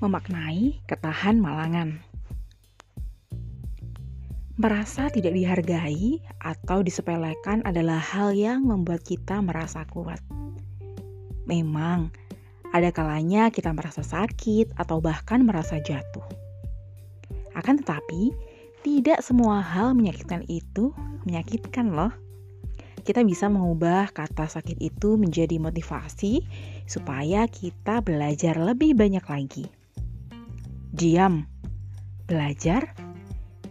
memaknai ketahan malangan. Merasa tidak dihargai atau disepelekan adalah hal yang membuat kita merasa kuat. Memang, ada kalanya kita merasa sakit atau bahkan merasa jatuh. Akan tetapi, tidak semua hal menyakitkan itu menyakitkan loh. Kita bisa mengubah kata sakit itu menjadi motivasi supaya kita belajar lebih banyak lagi. Diam, belajar,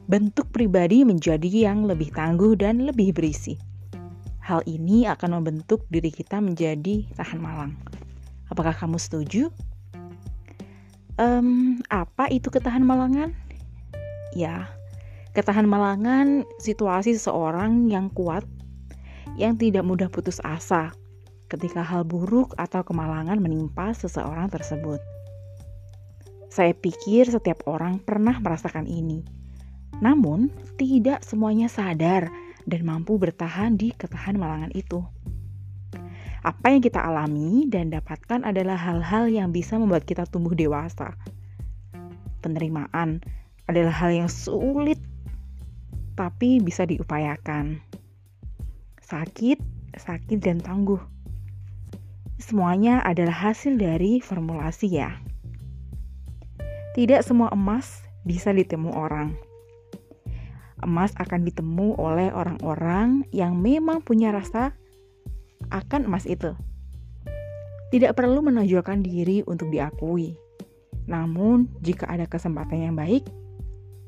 bentuk pribadi menjadi yang lebih tangguh dan lebih berisi. Hal ini akan membentuk diri kita menjadi tahan malang. Apakah kamu setuju? Um, apa itu ketahan malangan? Ya, ketahan malangan situasi seseorang yang kuat, yang tidak mudah putus asa ketika hal buruk atau kemalangan menimpa seseorang tersebut. Saya pikir setiap orang pernah merasakan ini namun, tidak semuanya sadar dan mampu bertahan di ketahan malangan itu. Apa yang kita alami dan dapatkan adalah hal-hal yang bisa membuat kita tumbuh dewasa. Penerimaan adalah hal yang sulit, tapi bisa diupayakan. Sakit, sakit, dan tangguh. Semuanya adalah hasil dari formulasi, ya. Tidak semua emas bisa ditemu orang emas akan ditemu oleh orang-orang yang memang punya rasa akan emas itu. Tidak perlu menonjolkan diri untuk diakui. Namun, jika ada kesempatan yang baik,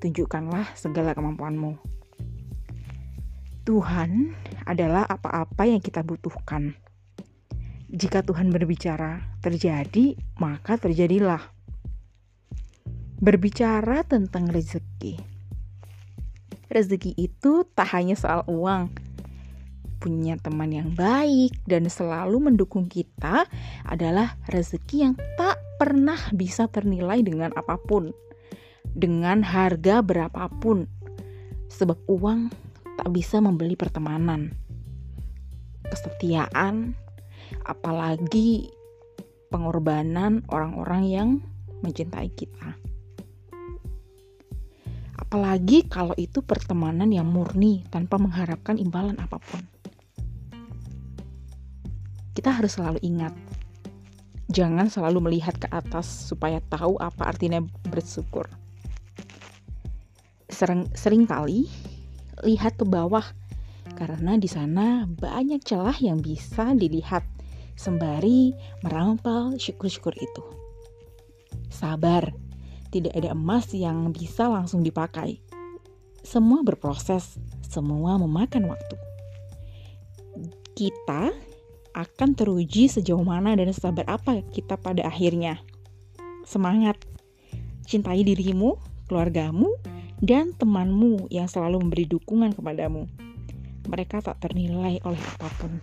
tunjukkanlah segala kemampuanmu. Tuhan adalah apa-apa yang kita butuhkan. Jika Tuhan berbicara, terjadi, maka terjadilah. Berbicara tentang rezeki rezeki itu tak hanya soal uang. Punya teman yang baik dan selalu mendukung kita adalah rezeki yang tak pernah bisa ternilai dengan apa pun, dengan harga berapapun, sebab uang tak bisa membeli pertemanan, kesetiaan, apalagi pengorbanan orang-orang yang mencintai kita. Apalagi kalau itu pertemanan yang murni tanpa mengharapkan imbalan apa pun. Kita harus selalu ingat, jangan selalu melihat ke atas supaya tahu apa artinya bersyukur. Sering, sering kali lihat ke bawah karena di sana banyak celah yang bisa dilihat sembari merampal syukur-syukur itu. Sabar, tidak ada emas yang bisa langsung dipakai. Semua berproses, semua memakan waktu. Kita akan teruji sejauh mana dan sabar apa kita pada akhirnya. Semangat, cintai dirimu, keluargamu, dan temanmu yang selalu memberi dukungan kepadamu. Mereka tak ternilai oleh apa pun.